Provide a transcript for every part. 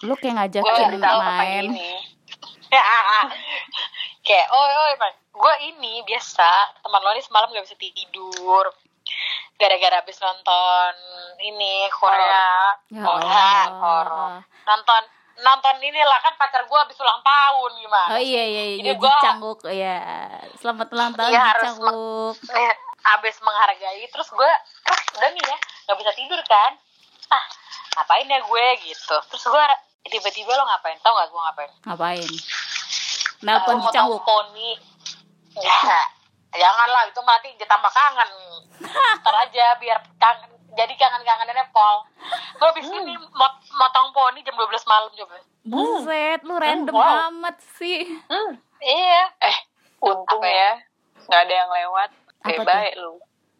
Lu kayak gue ngajakin beritahu ke pagi main. ini? Kayak oi oi man gue ini biasa teman lo ini semalam gak bisa tidur. Gara-gara habis nonton ini Korea. Ya Korea horor. nonton nonton inilah kan pacar gue habis ulang tahun gimana? Oh iya iya Jadi iya Ji gua- Cangguk ya. Selamat ulang tahun Ji harus Cangguk. eh, abis menghargai terus gue ah udah nih ya nggak bisa tidur kan? Ah ngapain ya gue? Gitu. Terus gue tiba-tiba lo ngapain? Tau gak gue ngapain? Ngapain? Nelpon Ji mau Cangguk. poni ya janganlah itu mati ditambah kangen. Ntar aja biar kangen jadi kangen-kangenannya pol. Gue abis ini mot motong poni jam 12 malam coba. Buset, lu random wow. amat sih. iya. Eh, untung Apa ya? nggak ada yang lewat. Apa Eh, baik lu.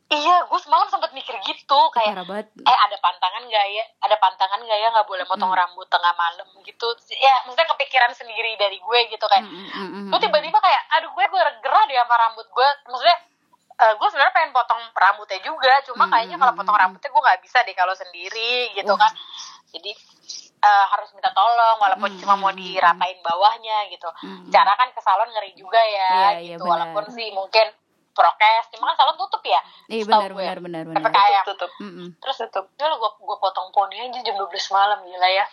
Iya gue semalam sempet mikir gitu kayak eh ada pantangan gak ya ada pantangan gak ya nggak boleh motong rambut tengah malam gitu ya maksudnya kepikiran sendiri dari gue gitu kayak Mm, mm, mm, mm. gue tiba-tiba kayak aduh gue gue gerah deh sama rambut gue maksudnya eh, gue sebenarnya pengen potong rambutnya juga cuma Hmm, kayaknya kalau hmm, potong hmm. rambutnya gue nggak bisa deh kalau sendiri gitu kan jadi eh, harus minta tolong walaupun Hmm, cuma mau hmm, hmm. dirapain bawahnya gitu Hmm. cara kan ke salon ngeri juga ya Iya, iya, gitu benar. walaupun sih mungkin prokes cuma kan salon tutup ya Iya setahu benar benar benar benar. PPKM. Tutup. Mm, mm. terus Tutup. ya gue gue potong poni aja jam 12 malam gila ya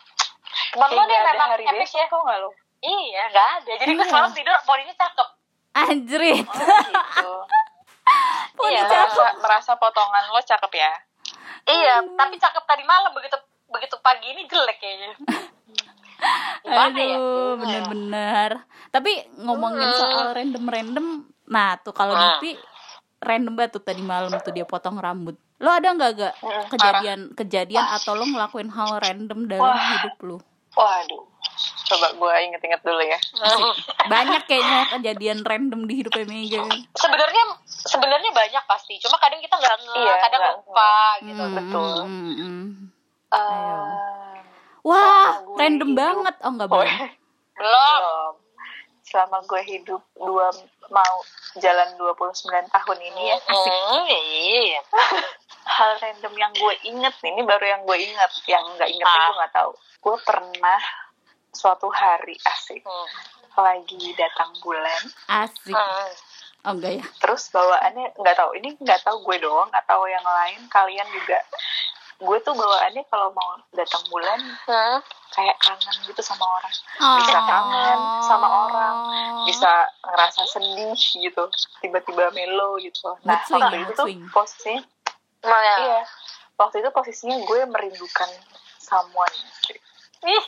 teman lo nih memang hari epic besok ya tau nggak lu? iya nggak ada jadi gue Iya. semalam tidur poninya cakep Anjrit. Oh, gitu. Poni Iya. cakep. merasa, merasa potongan lo cakep ya? Iya, tapi cakep tadi malam begitu begitu pagi ini jelek kayaknya. Gimana ya? Aduh, bener-bener. Tapi ngomongin Hmm. soal random-random, nah tuh kalau Hmm. Dipi random banget tuh tadi malam tuh dia potong rambut. Lo ada nggak gak Mm, kejadian kejadian atau lo ngelakuin hal random dalam Wah. hidup lo? Waduh. Coba gue inget-inget dulu ya. Banyak kayaknya kejadian random di hidupnya Mega. Sebenarnya sebenarnya banyak pasti, cuma kadang kita nggak nge, Iya, kadang nggak lupa gitu. Hmm, betul. hmm, hmm, hmm. Eh, Wah, random hidup. banget. Oh enggak oh, boleh. Belum. belum. Selama gue hidup dua mau jalan 29 tahun ini ya. Hmm, iya. Hal random yang gue inget nih, ini baru yang gue inget. Yang nggak inget Ah. gue nggak tahu. Gue pernah suatu hari asik Hmm. lagi datang bulan Asik. Hmm. Oh enggak ya? terus bawaannya nggak tahu ini nggak tahu gue doang atau yang lain kalian juga gue tuh bawaannya kalau mau datang bulan Hmm. kayak kangen gitu sama orang bisa kangen sama orang bisa ngerasa sedih gitu tiba-tiba melo gitu nah swing waktu ya, itu tuh posisinya Nah, ya. iya waktu itu posisinya gue merindukan someone Ih.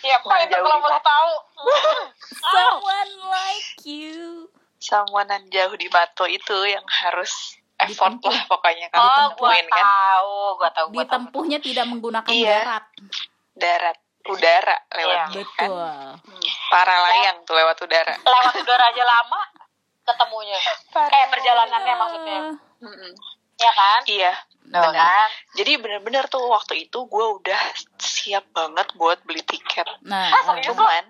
Ya, apa itu kalau boleh tahu? Someone like you. someone yang jauh di batu itu yang harus effort Ditempuh. lah pokoknya kan Oh, gua kan tahu, gua tahu, gua tahu. Ditempuhnya tidak menggunakan Iya. darat. darat udara lewatnya kan Betul. para layang tuh lewat udara Lewat udara aja lama ketemunya. Eh, perjalanannya maksudnya. Mm-mm. Ya kan? iya Tuh benar kan? jadi bener-bener tuh waktu itu gue udah siap banget buat beli tiket Nah, Ah, cuman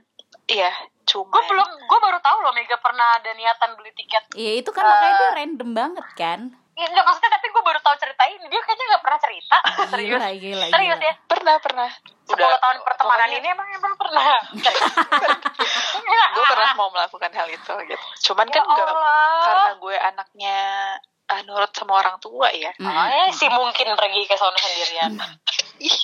iya Gue cuman belum, gue baru tahu loh Mega pernah ada niatan beli tiket. Iya itu kan makanya dia random banget kan. Ya, enggak maksudnya tapi gue baru tahu cerita ini. Dia kayaknya nggak pernah cerita. Serius. Gila, gila, Serius gila. ya. pernah pernah 10 tahun pertemanan pokoknya ini emang emang pernah. gue pernah mau melakukan hal itu gitu cuman Ya kan nggak Allah. karena gue anaknya ah, nurut sama orang tua ya Mm, Oh, eh, si mungkin pergi ke sana sendirian. Ih,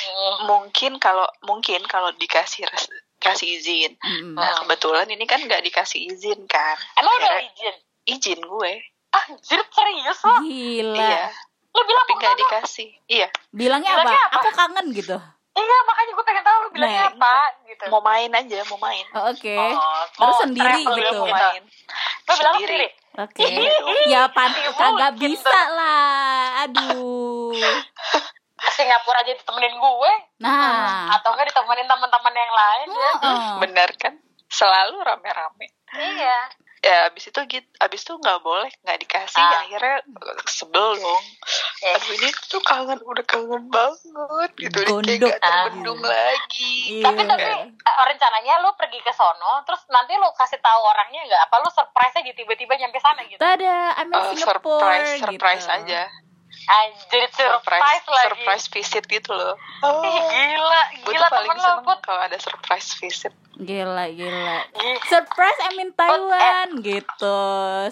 Hmm. mungkin kalau mungkin kalau dikasih res- kasih izin mm, mm. nah kebetulan ini kan nggak dikasih izin kan Emang udah Akhirnya izin? izin gue Anjir serius lo? Gila. iya Lu bilang tapi apa? nggak dikasih iya Bilangnya apa? Bilangnya apa? Aku kangen gitu. Iya makanya gue pengen tahu lu bilangnya Nah, apa gitu. mau main aja mau main Oh, Oke. Oh, Terus mau sendiri gitu. mau gitu. main Lu bilang sendiri? Oke. Iya dong. Ya pan Iya, kagak mungkin bisa lah. Aduh. Singapura aja ditemenin gue. Nah. Atau enggak ditemenin teman-teman yang lain ya. Heeh. bener kan selalu rame-rame Iya. ya abis itu gitu abis itu nggak boleh nggak dikasih Ah. akhirnya sebel dong Eh. aduh ini tuh kangen udah kangen banget gitu Ini Gondok. kayak Ah. terbendung lagi Iya. Tapi tapi eh, rencananya lu pergi ke sono, terus nanti lu kasih tahu orangnya nggak? Apa lu surprise aja tiba-tiba nyampe sana gitu? Tada, I'm in Eh, Singapore surprise gitu. surprise aja Anjir surprise, surprise lagi. surprise visit gitu loh Ih, gila, gue gila tuh paling temen lo, seneng Put. kalau ada surprise visit Gila, gila. Surprise I'm in Taiwan gitu.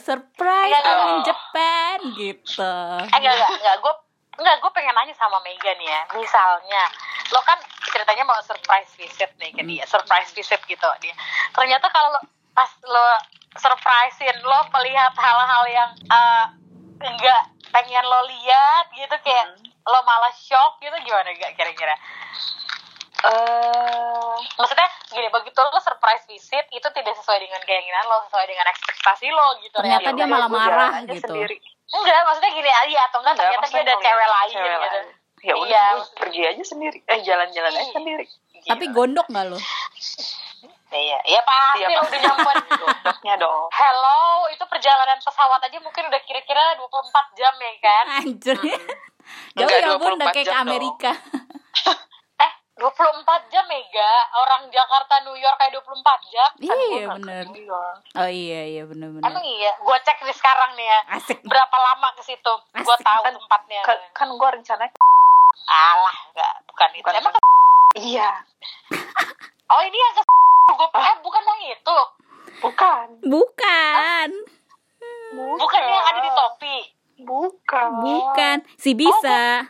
Surprise Enggak, I'm in. Japan gitu. Eh, enggak, enggak, enggak, gue Enggak, gue pengen nanya sama Mega nih ya. Misalnya, lo kan ceritanya mau surprise visit nih ke dia, surprise visit gitu dia. Ternyata kalau lo, pas lo surprisein, lo melihat hal-hal yang eh, enggak pengen lo lihat gitu, kayak lo malah shock gitu, gimana gak kira-kira? eh Maksudnya gini, begitu lo surprise visit, itu tidak sesuai dengan keinginan lo, sesuai dengan ekspektasi lo gitu. Ternyata ya. dia malah marah gitu. sendiri. Enggak, maksudnya gini aja, atau enggak ternyata dia ada cewek lain cewek gitu. lain. ya udah Iya, pergi aja sendiri eh jalan-jalan aja sendiri Tapi gondok gak lo? Iya, iya pasti Iya, udah nyamperin. Gondoknya dong Hello, itu perjalanan pesawat aja mungkin udah kira-kira 24 jam ya kan? Anjir. Jauh Enggak, ya bun, udah 24 kayak ke. Amerika. Eh, 24 jam Mega. Orang Jakarta New York kayak 24 jam. Kan Iya nggak bener. Oh iya iya bener Emang bener. iya, gua cek nih sekarang nih ya. Asik. Berapa lama ke situ? Gua tahu Kan- tempatnya. kan, kan gue rencananya Alah, enggak, bukan itu. Bukan Emang iya oh ini yang ke gua eh bukan yang itu. bukan Bukan. Bukan yang ada di topi. bukan Bukan. Si bisa.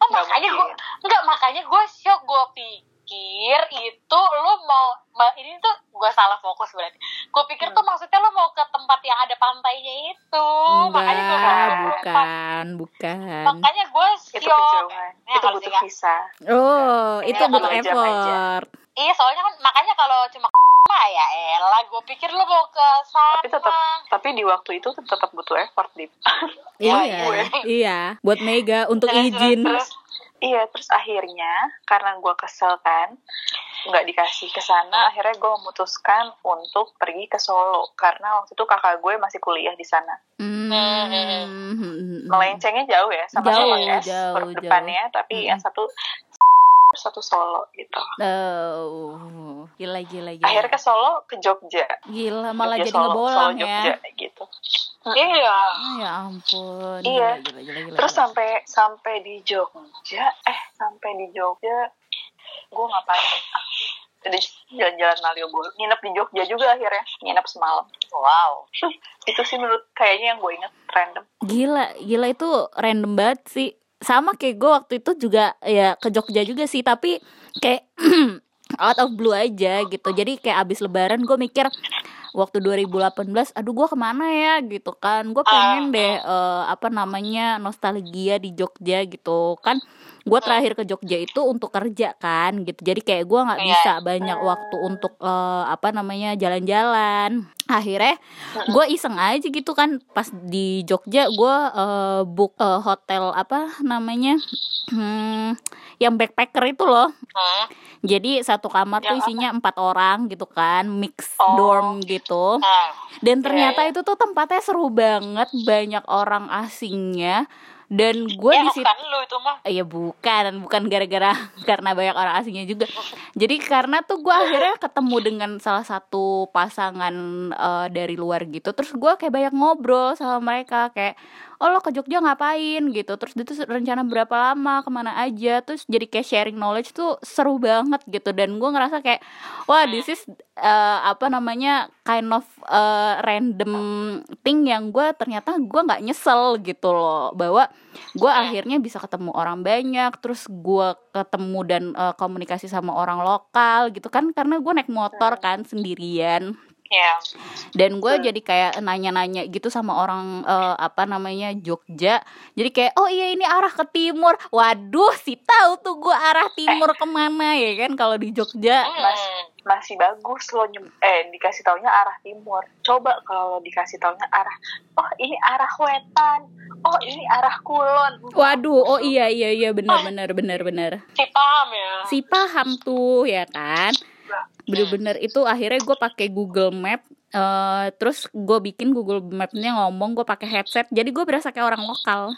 Oh, Nggak makanya gua mungkin. enggak makanya gua shock gua pikir itu lu mau ma- ini tuh gua salah fokus berarti. Gua pikir tuh maksudnya lu mau ke tempat yang ada pantainya itu. makanya gua Enggak, bilang 24. bukan, bukan. Makanya gua itu kejauhan Ya, itu butuh visa Oh, Ini itu butuh effort. Iya, soalnya kan makanya kalau cuma mah ya elah gua pikir lu mau ke sana. tapi tetap tapi di waktu itu tetap butuh effort di Iya, gue. iya. Buat Mega untuk izin. terus, terus. Iya terus akhirnya karena gue kesel kan nggak dikasih ke sana akhirnya gue memutuskan untuk pergi ke Solo karena waktu itu kakak gue masih kuliah di sana Hmm. melencengnya jauh ya sama-sama Jauh, S jauh, depannya tapi Mm. yang satu satu Solo gitu Oh, gila gila gila. akhirnya ke Solo ke Jogja Gila malah Jogja, jadi Solo, ngebolang Solo, ya. Jogja gitu Iya. Ah, Ya ampun. Iya. Gila, gila, gila, gila, terus sampai sampai di Jogja eh sampai di Jogja gue ngapain jadi jalan-jalan Malioboro nginep di Jogja juga akhirnya nginep semalam Wow. itu sih menurut kayaknya yang gue inget random Gila, gila itu random banget sih. Sama kayak gue waktu itu juga ya ke Jogja juga sih, tapi kayak out of blue aja gitu. Jadi kayak abis lebaran gue mikir waktu 2018, aduh gue ke mana ya gitu kan. Gue pengen deh eh, apa namanya nostalgia di Jogja gitu kan. Gue terakhir ke Jogja itu untuk kerja kan gitu. Jadi kayak gue nggak Iya. bisa banyak waktu untuk eh, apa namanya jalan-jalan. Akhirnya gue iseng aja gitu kan pas di Jogja gue eh, book eh, hotel apa namanya hmm, yang backpacker itu loh Hmm. jadi satu kamar tuh isinya empat orang gitu kan mix dorm gitu Hmm. dan ternyata iya. itu tuh tempatnya seru banget banyak orang asingnya dan gue Ya, di situ bukan lu itu mah. Iya bukan, bukan gara-gara karena banyak orang asingnya juga. Jadi karena tuh gue akhirnya ketemu dengan salah satu pasangan eh, dari luar gitu. Terus gue kayak banyak ngobrol sama mereka kayak, oh lo ke Jogja ngapain gitu. Terus itu rencana berapa lama, ke mana aja. Terus jadi kayak sharing knowledge tuh seru banget gitu. Dan gue ngerasa kayak, wah this is eh, apa namanya kind of eh, random thing yang gue ternyata gue nggak nyesel gitu loh bahwa gue akhirnya bisa ketemu orang banyak terus gue ketemu dan eh, komunikasi sama orang lokal gitu kan karena gue naik motor kan sendirian Ya. dan gue jadi kayak nanya-nanya gitu sama orang eh, apa namanya Jogja. Jadi kayak oh iya ini arah ke timur. Waduh si tahu tuh gue arah timur ke mana ya kan kalau di Jogja. Mas, masih bagus lo nyem- eh dikasih taunya arah timur. Coba kalau dikasih taunya arah oh ini arah wetan. Oh ini arah kulon. Waduh oh iya iya iya. Benar benar benar benar. Si paham ya. si paham tuh ya kan bener-bener itu akhirnya gue pakai Google Map eh, terus gue bikin Google Mapnya ngomong gue pakai headset jadi gue berasa kayak orang lokal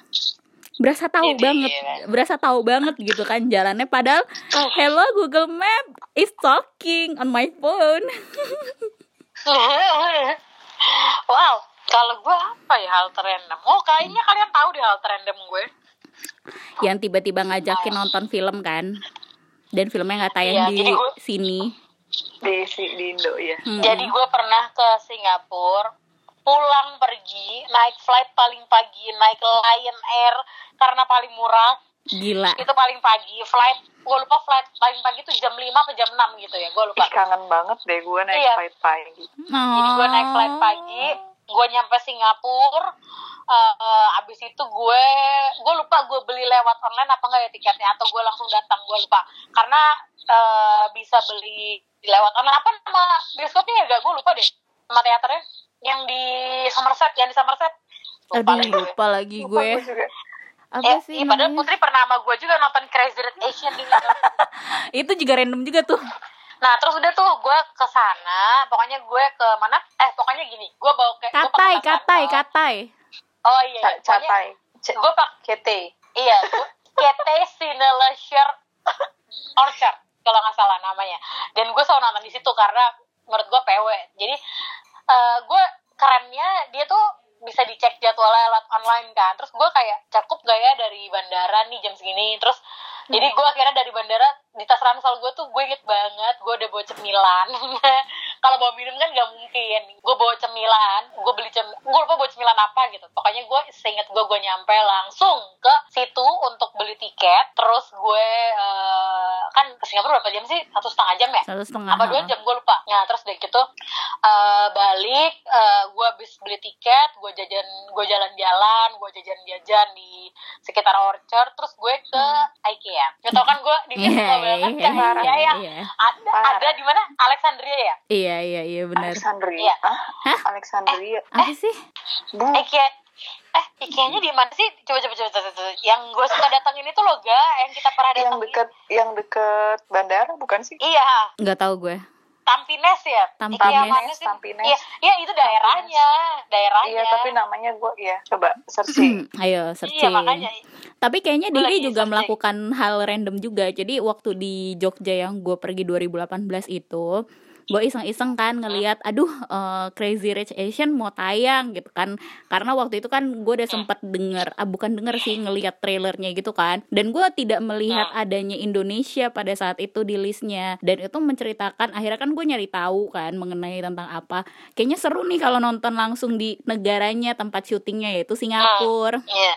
berasa tahu Ini. banget berasa tahu banget gitu kan jalannya padahal hello Google Map is talking on my phone wow. Kalau gue apa ya hal random? Oh kayaknya kalian tahu deh hal random gue. yang tiba-tiba ngajakin nonton film kan dan filmnya nggak tayang Iya, di jadi gua- sini di si di Indo ya Hmm. Jadi gue pernah ke Singapura, pulang pergi, naik flight paling pagi, naik Lion Air karena paling murah, gila itu paling pagi. Flight, gue lupa flight paling pagi itu jam 5 atau jam 6 gitu ya, gue lupa. Ih, kangen banget deh gue naik Iya. flight pagi Jadi gue naik flight pagi, gue nyampe Singapura, eh, eh, abis itu gue, gue lupa gue beli lewat online apa enggak ya tiketnya, atau gue langsung datang, gue lupa. Karena eh, bisa beli lewat online, apa nama bioskopnya ya gak, gue lupa deh, nama teaternya, yang di Somerset, yang di Somerset. aduh lagi gue. lupa lagi Lupa gue gue juga. apa Eh, sih iya, padahal? Putri pernah sama gue juga nonton Crazy Rich Asian di itu juga random juga tuh Nah terus udah tuh gue ke sana, pokoknya gue ke mana? Eh pokoknya gini, gue bawa ke gua katai pakai katai kantor. katai Oh iya, catai C- Gue pak, kete iya, gue KT Cineleisure Orchard kalau nggak salah namanya. Dan gue selalu nonton di situ karena menurut gue PW. Jadi eh, gue kerennya dia tuh bisa dicek jadwalnya lewat online kan. Terus gue kayak cukup gak ya dari bandara nih jam segini. Terus jadi gue akhirnya dari bandara di tas ransel gue tuh gue inget banget gue udah bawa cemilan. kalau bawa minum kan gak mungkin. Gue bawa cemilan, gue beli cem, gue lupa bawa cemilan apa gitu. Pokoknya gue seinget gue gue nyampe langsung ke situ untuk beli tiket. Terus gue ke Singapura berapa jam sih? Satu setengah jam ya? satu setengah apa dua jam? Gue lupa. Nah terus deh gitu eh, balik eh, gue habis beli tiket gue jajan gue jalan-jalan gue jajan-jajan di sekitar Orchard terus gue ke IKEA. Gak tau kan gue di sini Iya, suka banget ke IKEA yang iya. ada Parah. ada di mana? Alexandria ya? Iya iya iya benar Alexandria. Iya. ah Alexandria. Apa sih? Bu, IKEA eh IKEA-nya di mana sih? Coba coba coba coba, coba. yang gue suka datangin itu loh ga? Yang kita pernah yang datangin deket yang deket bandara bukan sih? Iya. Nggak tahu gue. Tampines ya? Tampines. IKEA mana sih? Tampines. iya iya itu daerahnya daerahnya. Iya tapi namanya gue ya coba searching ayo iya searching makanya. Tapi kayaknya lagi juga searching. melakukan hal random juga. Jadi waktu di Jogja yang gue pergi 2018 itu, gue iseng-iseng kan ngelihat, aduh eh, Crazy Rich Asian mau tayang gitu kan. Karena waktu itu kan gue udah sempet denger, ah bukan denger sih ngelihat trailernya gitu kan. Dan gue tidak melihat adanya Indonesia pada saat itu di listnya. Dan itu menceritakan, akhirnya kan gue nyari tahu kan mengenai tentang apa. Kayaknya seru nih kalau nonton langsung di negaranya tempat syutingnya yaitu Singapura iya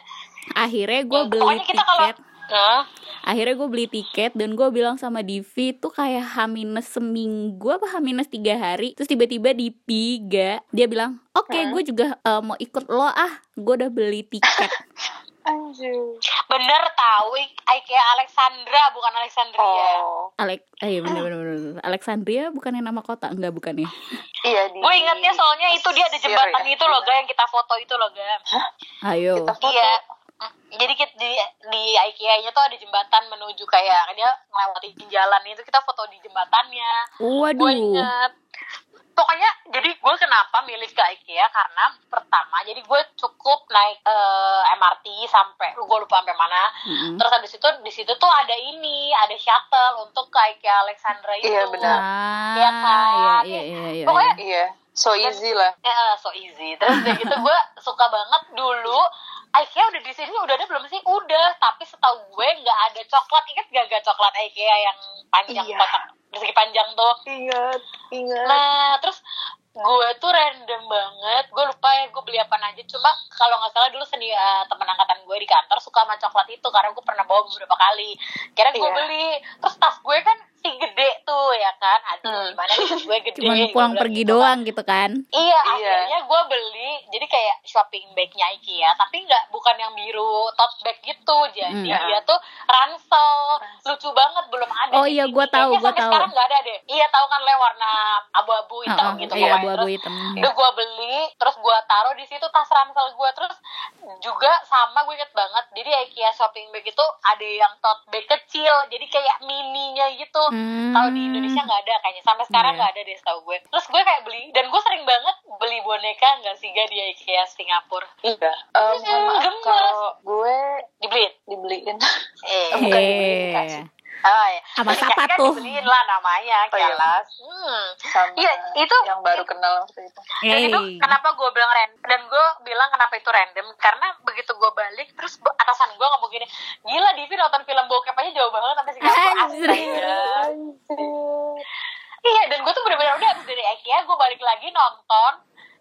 akhirnya gue beli kalau- Hah? akhirnya gue beli tiket dan gue bilang sama Divi tuh kayak H minus seminggu apa H minus tiga hari? Terus tiba-tiba di Piga dia bilang oke Hmm. gue juga eh, mau ikut lo ah. Gue udah beli tiket. Anjir bener tahu IKEA Alexandra bukan Alexandria. Oh. Alex eh iya bener, bener bener Alexandria bukannya nama kota? Enggak bukan ya iya di gue ingatnya soalnya itu dia ada jembatan ya? itu loh ga yang kita foto itu loh ga. Ayo. Kita foto? Iya jadi kita di di IKEA-nya tuh ada jembatan menuju kayak dia melewati jalan itu kita foto di jembatannya gue waduh ingat pokoknya jadi gue kenapa milih ke IKEA karena pertama jadi gue cukup naik eh, MRT sampai gue lupa sampai mana Mm-mm. terus habis itu di situ tuh ada ini ada shuttle untuk ke IKEA Alexandra itu Iya, benar. ah Iya kan? iya iya iya, iya, Pokoknya iya so easy lah Ya, so easy. Terus udah gitu gue suka banget dulu. IKEA udah di sini udah ada belum sih? Udah, tapi setahu gue nggak ada coklat. Ingat gak gak coklat IKEA yang panjang Iya. kotak persegi panjang tuh? ingat ingat Nah, terus gue tuh random banget. Gue lupa ya gue beli apa aja. Cuma kalau nggak salah dulu seni eh, temen angkatan gue di kantor suka sama coklat itu karena gue pernah bawa beberapa kali. Kira gue Iya. beli. Terus tas gue kan si gede tuh ya kan. Aduh, Hmm. gimana nih tas gue gede. cuman Gue pulang pergi gitu kan. doang gitu kan Iya, Iya. akhirnya gue beli jadi kayak shopping bagnya IKEA, tapi nggak bukan yang biru tote bag gitu, jadi Hmm. dia tuh ransel, lucu banget belum ada. Oh iya, gua tahu, sampai tahu. Sekarang nggak ada deh. Iya tahu kan le warna abu-abu hitam Heeh, gitu iya abu-abu Terus hitam udah gue beli, terus gue taruh di situ tas ransel gue, terus juga sama gue inget banget. Jadi IKEA shopping bag itu ada yang tote bag kecil, jadi kayak mininya gitu. Hmm. Kalau di Indonesia nggak ada kayaknya sampai sekarang Iya. nggak ada deh setahu gue. Terus gue kayak beli dan gue sering banget beli boneka nggak sih gak di IKEA Singapura iya maaf Gemes. kalau gue dibeliin. dibeliin Eh, Bukan dibeliin, Heeh. Oh, iya. Sama siapa kan tuh? dibeliin lah namanya, Oh, iya. Hmm. sama Iya, itu yang baru kenal waktu itu Dan itu Hey. kenapa gue bilang random dan gue bilang kenapa itu random karena begitu gue balik terus atasan gue ngomong gini gila Divi nonton film bokep aja jauh banget sampai Singapura Anjir. iya dan gue tuh bener-bener udah abis dari IKEA gue balik lagi nonton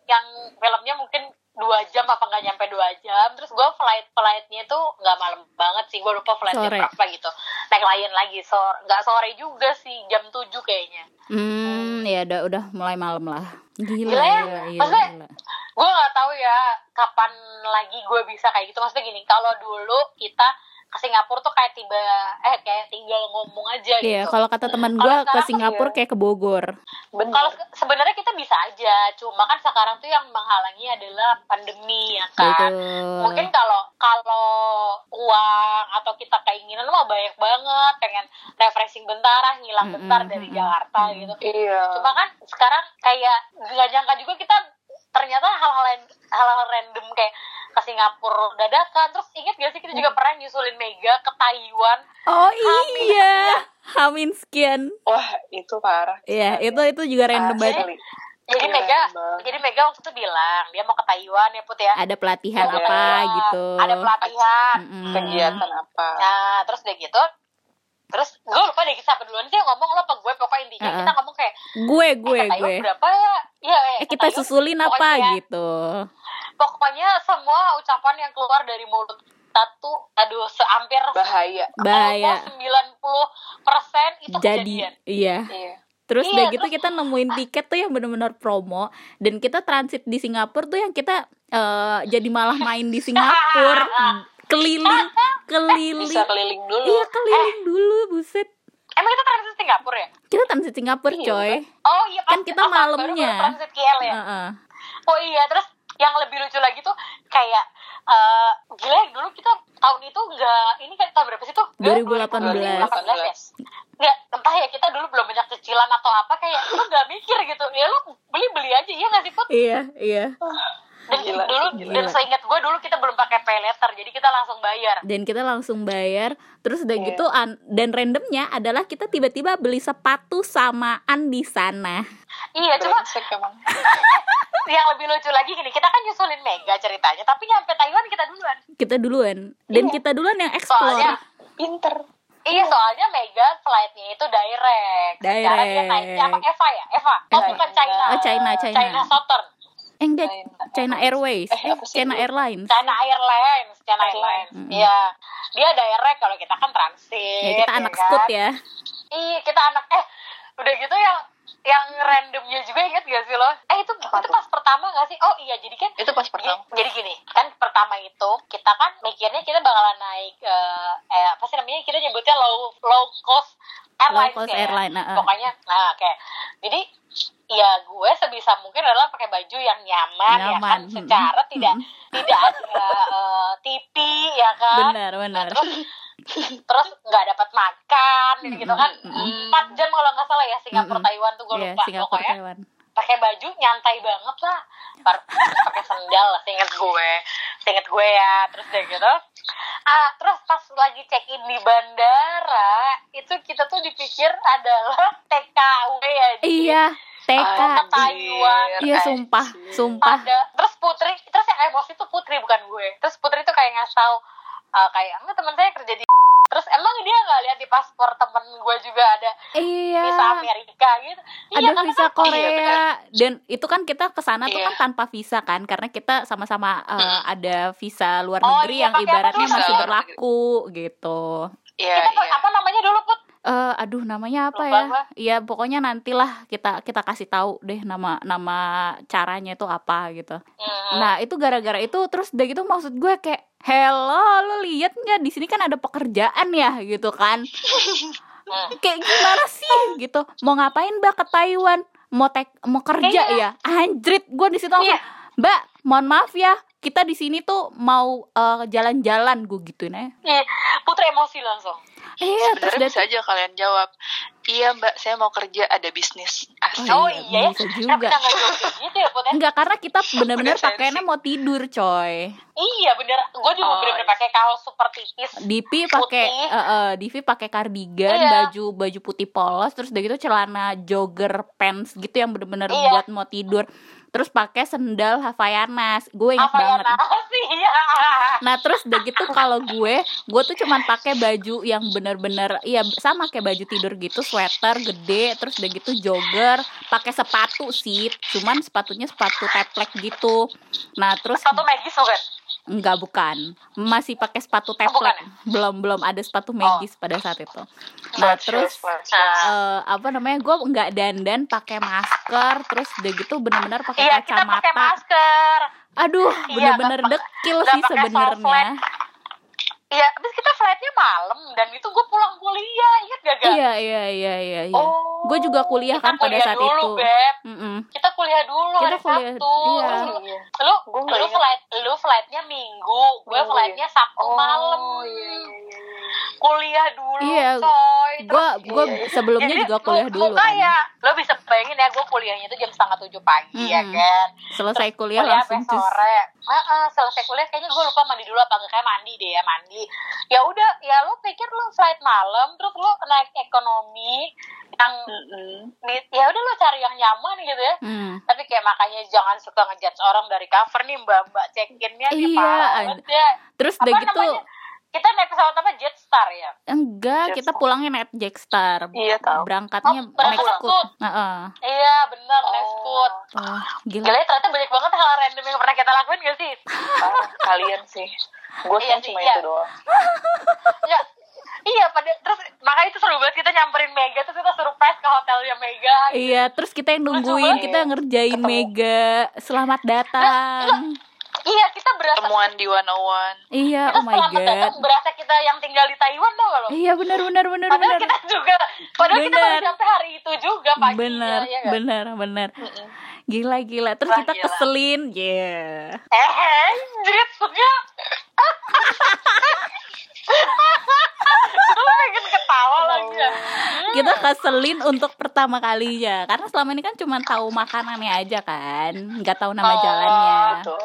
yang filmnya mungkin dua jam apa nggak nyampe dua jam terus gue flight flightnya tuh nggak malam banget sih gue lupa flight jam Sore. berapa gitu naik lain lagi sore nggak sore juga sih jam 7 kayaknya Hmm, ya udah udah mulai malam lah. Gila, Gila ya. gila, gila, Maksudnya, gila. gue nggak tahu ya kapan lagi gue bisa kayak gitu maksudnya gini kalau dulu kita ke Singapura tuh kayak tiba eh kayak tinggal ngomong aja Iya, gitu kalau kata teman gue ke Singapura iya. kayak ke Bogor. kalau se- sebenarnya kita bisa aja cuma kan sekarang tuh yang menghalangi adalah pandemi ya kan Betul. mungkin kalau kalau uang atau kita keinginan mah banyak banget pengen refreshing bentar ah ngilang bentar dari mm-mm, Jakarta mm-mm. gitu iya cuma kan sekarang kayak nggak nyangka juga kita ternyata hal-hal hal-hal random kayak ke Singapura dadakan terus inget gak sih kita juga pernah nyusulin Mega ke Taiwan Oh Hamin iya, Hamin sekian. wah itu parah Iya, itu itu juga random banget. Jadi Iya, Mega random. jadi Mega waktu itu bilang dia mau ke Taiwan ya Put ya Ada pelatihan Iya. apa gitu. ada pelatihan Mm-mm. kegiatan apa nah terus udah gitu terus gue lupa deh siapa duluan sih yang ngomong lo apa gue pokoknya intinya Uh-uh. kita ngomong kayak Gue eh, gue Taiwan gue. berapa ya Iya, Eh ke kita susulin apa pokoknya- gitu. pokoknya semua ucapan yang keluar dari mulut kita tuh aduh sehampir bahaya Bahaya. sembilan puluh persen itu Jadi kejadian iya. iya Terus Iya, udah gitu terus- kita nemuin tiket tuh yang bener-bener promo dan kita transit di Singapura tuh yang kita eh, jadi malah main di Singapura keliling. Keliling. Bisa keliling dulu. Iya keliling dulu buset. Emang kita transit Singapura ya? Kita transit Singapura Iya, coy. oh iya Kan kita oh, baru- malamnya. baru transit KL ya? Heeh. oh iya terus yang lebih lucu lagi tuh kayak eh gila ya, dulu kita tahun itu enggak ini kan tahun berapa sih tuh? 2018. 2018 ya Nggak, entah ya kita dulu belum banyak cicilan atau apa kayak lu nggak mikir gitu. Ya lu beli beli aja iya nggak sih put? Iya iya dan Gila, dulu gila. dan seingat gue dulu kita belum pakai pay letter jadi kita langsung bayar dan kita langsung bayar terus udah Iya. gitu an- dan randomnya adalah kita tiba-tiba beli sepatu samaan di sana iya cuma yang lebih lucu lagi gini kita kan nyusulin Mega ceritanya tapi nyampe Taiwan kita duluan kita duluan dan Iya. kita duluan yang explore soalnya pinter iya soalnya Mega flightnya itu direct secara dia Direct. naiknya apa Eva ya Eva oh Eva. bukan China Oh, China, China. China Southern eh enggak China. China Airways Eh, eh, China? Airlines China Airlines China Airlines. Iya dia direct kalau kita kan transit ya kita anak kan? scoot ya Iya kita anak eh udah gitu yang yang randomnya juga inget gak sih lo? Eh itu Apa itu tuh? pas pertama gak sih? Oh iya jadi kan itu pas pertama Jadi, jadi gini, kan pertama itu kita kan mikirnya kita bakalan naik eh, eh apa sih namanya? Kita nyebutnya low low cost airlines Low cost ya. airline, uh, uh. Pokoknya nah kayak jadi ya gue sebisa mungkin adalah pakai baju yang nyaman, ya kan Nyaman, secara mm-mm. tidak tidak ada eh, TV ya kan benar benar terus terus nggak dapat makan gitu kan. Empat jam kalau nggak salah ya Singapura. Taiwan tuh gue ya lupa Singapura pokoknya. Taiwan. Pakai baju nyantai banget lah. Pakai sendal lah seinget gue. Seinget gue ya terus deh gitu. Ah terus pas lagi check in di bandara itu kita tuh dipikir adalah TKW ya iya TK Taiwan. iya sumpah sumpah. Ada terus Putri terus yang emosi tuh Putri bukan gue. Terus Putri tuh kayak ngasih tahu eh, kayak enggak teman saya kerja di terus emang dia nggak lihat di paspor temen gue juga ada iya. visa Amerika gitu. Ada Iya, visa kan- Korea. dan itu kan kita ke sana tuh Iya. kan tanpa visa kan karena kita sama-sama uh, ada visa luar Oh, negeri iya, yang ibaratnya masih luar berlaku gitu. iya kita iya. apa namanya dulu put Eh aduh namanya apa Lupa ya? Iya pokoknya nantilah kita kita kasih tahu deh nama nama caranya itu apa gitu. Hmm. Nah itu gara-gara itu terus udah gitu maksud gue kayak hello lo lihat nggak di sini kan ada pekerjaan ya gitu kan? Kayak gimana sih gitu? Mau ngapain mbak ke Taiwan? Mau tek mau kerja ya? Anjrit gue di situ langsung Iya. Mbak, mohon maaf ya, kita di sini tuh mau eh, jalan-jalan gue gituin aja. Iya, Putri emosi langsung Iya, terus sebenarnya bisa aja kalian jawab iya mbak saya mau kerja ada bisnis Oh, iya, bisa Tapi juga kita nggak joget gitu ya, ya? enggak karena kita sensi. pakainya mau tidur coy Iya bener, gue juga Oh, bener-bener iya. pakai kaos super tipis. Divi pakai Putih. eh, eh, Divi pakai kardigan, Iya. baju baju putih polos, terus udah gitu celana jogger pants gitu yang bener-bener Iya. buat mau tidur. Terus pakai sendal Havaianas. Gue inget ya banget. nasi ya? Nah, terus udah gitu kalau gue, gue tuh cuman pakai baju yang bener-bener iya sama kayak baju tidur gitu, sweater gede, terus udah gitu jogger, pakai sepatu sih, cuman sepatunya sepatu teplek gitu. Nah, terus Sepatu Magis bukan? Enggak bukan. Masih pakai sepatu bukan teplek ya? Belum belum ada sepatu Magis pada saat itu. Nah shoes, terus eh, Apa namanya Gue nggak dandan pakai masker Terus udah gitu bener-bener pakai iya kita pakai kacamata masker. Aduh Iya, bener-bener nggak dekil sih sebenarnya. Iya, habis kita flightnya malam dan itu gue pulang kuliah, ingat gak gak? Iya iya iya iya, iya. Oh, Gue juga kuliah kan pada kuliah saat dulu, itu Beb. Mm-mm. Kita kuliah dulu Kita hari kuliah- Sabtu. iya. Terus Iya. Lu, Gua lu flight, lu flightnya minggu, gue Minggu, flightnya Sabtu Oh, malam. iya, iya, iya, iya. Kuliah dulu, Iya, coy. Gue gue iya. sebelumnya Jadi, juga kuliah mu- dulu muka kan ya, lo bisa bayangin ya, gue kuliahnya itu jam setengah tujuh pagi ya Mm-mm. kan. Selesai kuliah kuliah langsung sore. Heeh, selesai kuliah kayaknya gue lupa mandi dulu apa enggak kayak mandi deh ya mandi. Ya udah, ya lo pikir lo flight malam terus lo naik ekonomi yang nih- ya udah lo cari yang nyaman gitu ya. Hmm. Tapi kayak makanya jangan suka ngejudge orang dari cover nih mbak-mbak check-innya nih Iya, parah ada- banget ya. Terus udah gitu namanya? Kita naik pesawat apa Jetstar ya? Enggak, kita Jetstar. pulangnya naik Jackstar. Iya tahu. Berangkatnya Oh, naik scoot. Scoot. Heeh. Iya bener, naik Oh. scoot. Oh, gila. Gila ya, ternyata banyak banget hal random yang pernah kita lakuin gak sih? Parah, kalian sih. Gue Iya kan sih, cuma iya. itu doang. ya iya pada terus makanya itu seru banget kita nyamperin Mega terus kita surprise ke hotelnya Mega Iya, terus kita yang nungguin, kita ngerjain Ketemu. Mega. Selamat datang. Iya kita berasa Temuan di 101. Iya, kita oh my god. datang berasa kita yang tinggal di Taiwan tau gak lo Iya, benar benar benar padahal benar. kita juga padahal kita baru Bener. sampai hari itu juga pagi Benar, ya, kan? benar, benar. Gila gila. Terus Wah, kita gila. keselin. Yeah. eh pengen ketawa lagi ya Kita keselin untuk pertama kalinya karena selama ini kan cuma tahu makanannya aja kan, nggak tahu nama Oh, jalannya. Betul.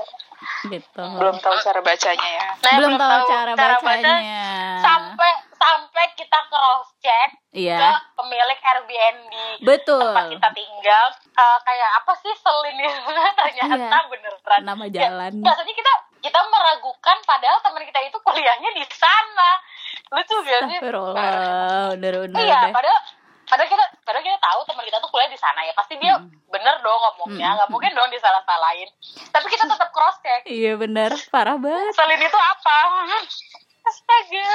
Gitu. Belum tahu cara bacanya ya. Nah, belum tahu cara baca bacanya. sampai sampai kita cross check ke Iya. pemilik Airbnb Betul. tempat kita tinggal eh, kayak apa sih selin itu ternyata Iya. beneran Nama Ya, jalan. biasanya kita kita meragukan padahal teman kita itu kuliahnya di sana lucu gak sih bener bener iya deh. padahal padahal kita padahal kita tahu teman kita tuh kuliah di sana ya pasti dia Hmm. bener dong ngomongnya Hmm. nggak mungkin dong disalah salahin tapi kita tetap cross check Iya bener, parah banget. selin itu apa astaga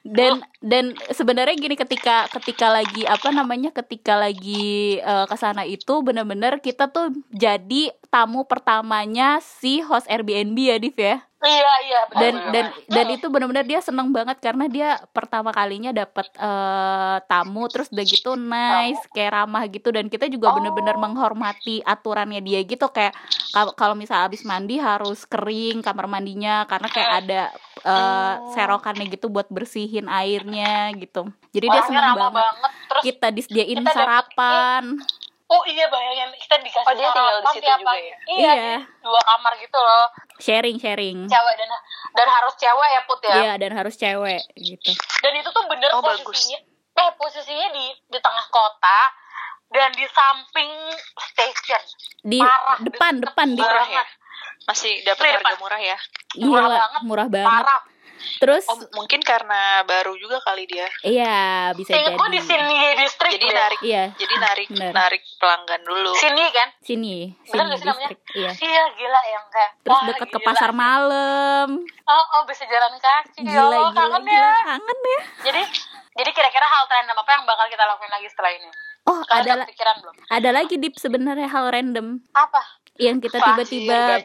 Dan dan sebenarnya gini ketika ketika lagi apa namanya ketika lagi eh, ke sana itu bener-bener kita tuh jadi tamu pertamanya si host Airbnb ya Div ya. Iya iya bener dan bener. dan dan itu benar-benar dia seneng banget karena dia pertama kalinya dapat eh, tamu terus udah gitu nice kayak ramah gitu dan kita juga benar-benar Oh. menghormati aturannya dia gitu kayak kalau misal habis mandi harus kering kamar mandinya karena kayak ada Oh. serokannya gitu buat bersihin airnya gitu jadi dia Orangnya seneng ramah banget banget terus kita disediain kita dapet- sarapan oh iya bayangin kita dikasih Oh, dia tinggal di situ juga ya? iya, Iya. dua kamar gitu loh sharing sharing cewek dan dan harus cewek ya put ya iya dan harus cewek gitu dan itu tuh bener Oh, bagus. posisinya eh posisinya di di tengah kota dan di samping station di Parah, depan depan di Murah ya. Masih dapat harga depan. murah ya. murah Gila, banget, murah banget. parah Terus Oh, mungkin karena baru juga kali dia. iya bisa Ingat gue jadi. di sini district Jadi deh. narik Iya, jadi narik Bener. narik pelanggan dulu. sini kan sini, Bener sini gak sih namanya? distrik. Iya. iya gila yang kayak Terus wah, deket ke pasar malam. oh oh bisa jalan kaki ya Gila, Allah gila, kangen gila. ya Kangen ya. jadi jadi kira-kira hal random apa yang bakal kita lakuin lagi setelah ini Oh, kalian ada ada belum ada lagi dip sebenarnya hal random apa yang kita tiba-tiba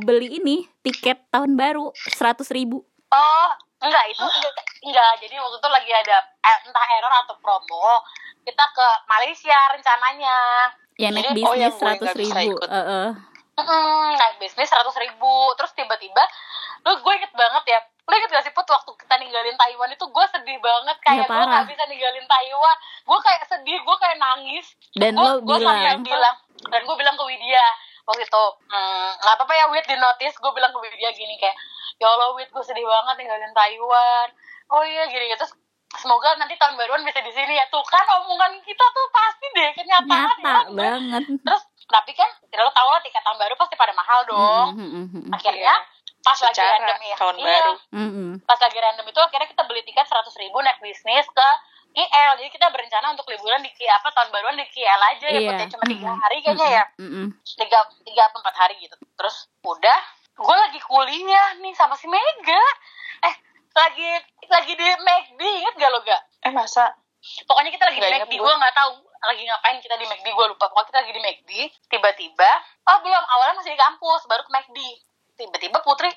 beli ini tiket tahun baru seratus ribu. Oh, enggak itu enggak, enggak. Jadi waktu itu lagi ada eh, entah error atau promo. Kita ke Malaysia rencananya. Yang naik Jadi- oh, bisnis gue seratus bisa ribu. ikut. Heeh. Mm, naik bisnis seratus ribu. Terus tiba-tiba, lu gue inget banget ya. Lu inget gak sih Put waktu kita ninggalin Taiwan itu gue sedih banget kayak Iya, gue gak bisa ninggalin Taiwan gue kayak sedih gue kayak nangis Dan gue lo gue bilang bilang dan gue bilang ke Widya waktu itu "Hmm, nggak apa-apa ya Wid di notice gue bilang ke Widya gini kayak ya Allah Wid gue sedih banget ninggalin Taiwan oh iya gini gitu semoga nanti tahun baruan bisa di sini ya tuh kan omongan kita tuh pasti deh kenyataan nyata ya. banget. terus tapi kan lo tau lah tiket tahun baru pasti pada mahal dong Mm, mm, mm, mm. akhirnya pas lagi Secara random ya tahun iya, baru. Mm, mm. pas lagi random itu akhirnya kita beli tiket seratus ribu naik bisnis ke KL jadi kita berencana untuk liburan di apa tahun baruan di KL aja ya Iya. Ya. cuma tiga hari kayaknya ya. Tiga tiga atau empat hari gitu. Terus udah gue lagi kuliah nih sama si Mega. Eh lagi lagi di McD inget gak lo gak Eh masa? pokoknya kita lagi di Nggak inget McD gua. gue nggak tahu lagi ngapain kita di McD gue lupa. Pokoknya kita lagi di McD tiba-tiba oh belum. Awalnya masih di kampus baru ke McD tiba-tiba Putri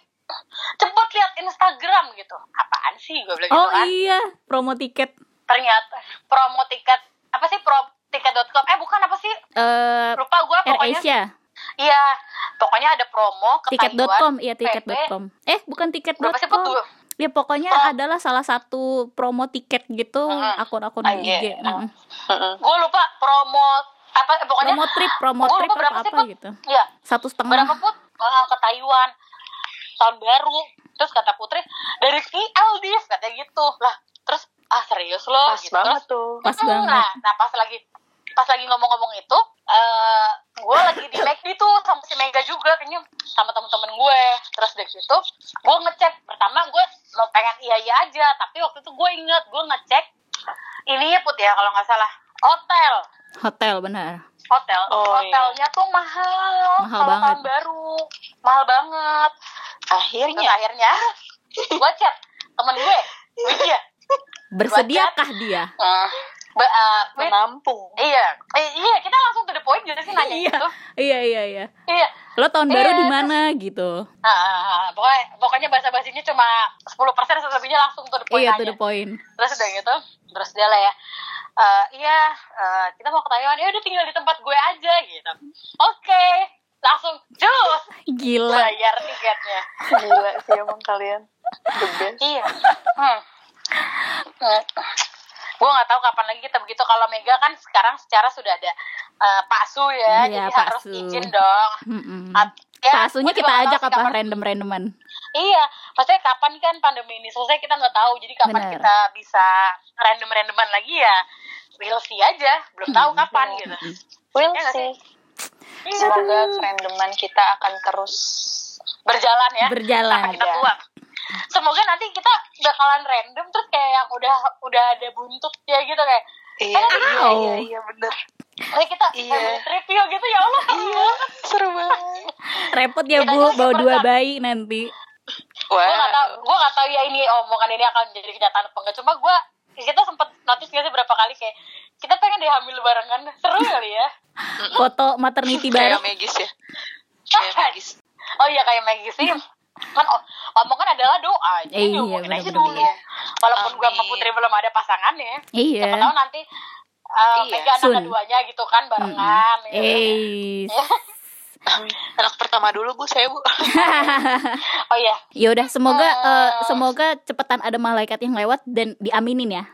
cepet lihat Instagram gitu. Apaan sih? Gue bilang Oh gitu kan. iya, promo tiket ternyata promo tiket apa sih pro tiket.com eh bukan apa sih eh lupa gue pokoknya Asia, iya pokoknya ada promo ke tiket.com, iya tiket.com. Eh, bukan berapa sih tiket.com. Ya pokoknya Oh. adalah salah satu promo tiket gitu akun-akun iya. IG. Mm-mm. Mm-mm. gue lupa promo apa eh, pokoknya Promo trip, promo trip apa berapa sih, apa Put? gitu. Iya, Satu berapa setengah. put Ah, ke Taiwan tahun baru terus kata Putri dari KL dis katanya gitu lah ah serius lo Pas gitu. banget terus tuh. Pas "Mm, banget. nah, nah pas lagi pas lagi ngomong-ngomong itu eh gue lagi di McD tuh sama si Mega juga kayaknya sama temen-temen gue. Terus dari situ gue ngecek. Pertama gue mau pengen iya iya aja tapi waktu itu gue inget gue ngecek ini ya put ya kalau nggak salah. Hotel. Hotel benar. hotel. Oh, hotelnya tuh mahal Mahal banget. tahun baru. Mahal banget. Terus Akhirnya. akhirnya gue chat temen gue. Widya Bersediakah dia? Hmm. Ba- uh, Menampung. iya eh, iya kita langsung to the point jadi sih nanya Iya. gitu Iya iya iya. iya Lo tahun baru Iya, di mana gitu? Ah, pokoknya pokoknya bahasa basinya cuma 10% selebihnya langsung to the point Iya aja to the point. terus udah gitu terus dia lah ya "Eh, iya eh, kita mau ke Taiwan ya udah tinggal di tempat gue aja gitu oke langsung jus Gila. bayar tiketnya Gila sih emang kalian. The best. iya hmm. Gue nggak tahu kapan lagi kita begitu kalau Mega kan sekarang secara sudah ada eh, Pak Su ya Iya, jadi Pak harus Su. izin dong Mm-mm. At- ya, Pak Asunya gua kita ajak apa kapan- random-randoman. Iya, maksudnya kapan kan pandemi ini selesai kita nggak tahu. Jadi kapan Benar. kita bisa random-randoman lagi ya? We'll see aja, belum tahu kapan gitu. We'll Iya nggak see. Iya, Semoga kerandoman kita akan terus berjalan ya. Berjalan. Sampai kita tua. Semoga nanti kita bakalan random terus kayak yang udah udah ada buntut ya gitu kayak. Iya, Eh, iya, Ow. iya, iya, bener. Kayak kita Iya. trip yuk gitu ya Allah. Iya, seru banget. Repot ya Bu bawa dua bayi nanti. Wah, Gue gak tau, gue gak tau ya ini omongan ini akan menjadi kenyataan apa enggak. Cuma gue kita sempet notice gak sih berapa kali kayak kita pengen deh hamil barengan seru kali ya Foto maternity kayak bareng. Megis ya. Kayak Megis. Oh iya kayak Maggie sih kan omongan adalah doa jadi Iya, diomongin aja dulu walaupun gue sama. Putri belum ada pasangannya Iya. siapa tahu nanti uh, Iya, Mega anak keduanya gitu kan barengan ya. Eh. Anak pertama dulu bu, saya bu. oh iya Ya udah semoga Eh. eh, semoga cepetan ada malaikat yang lewat dan diaminin ya.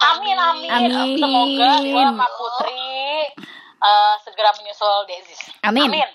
amin amin, Amin. semoga gue sama Putri uh, segera menyusul Dezis Amin. amin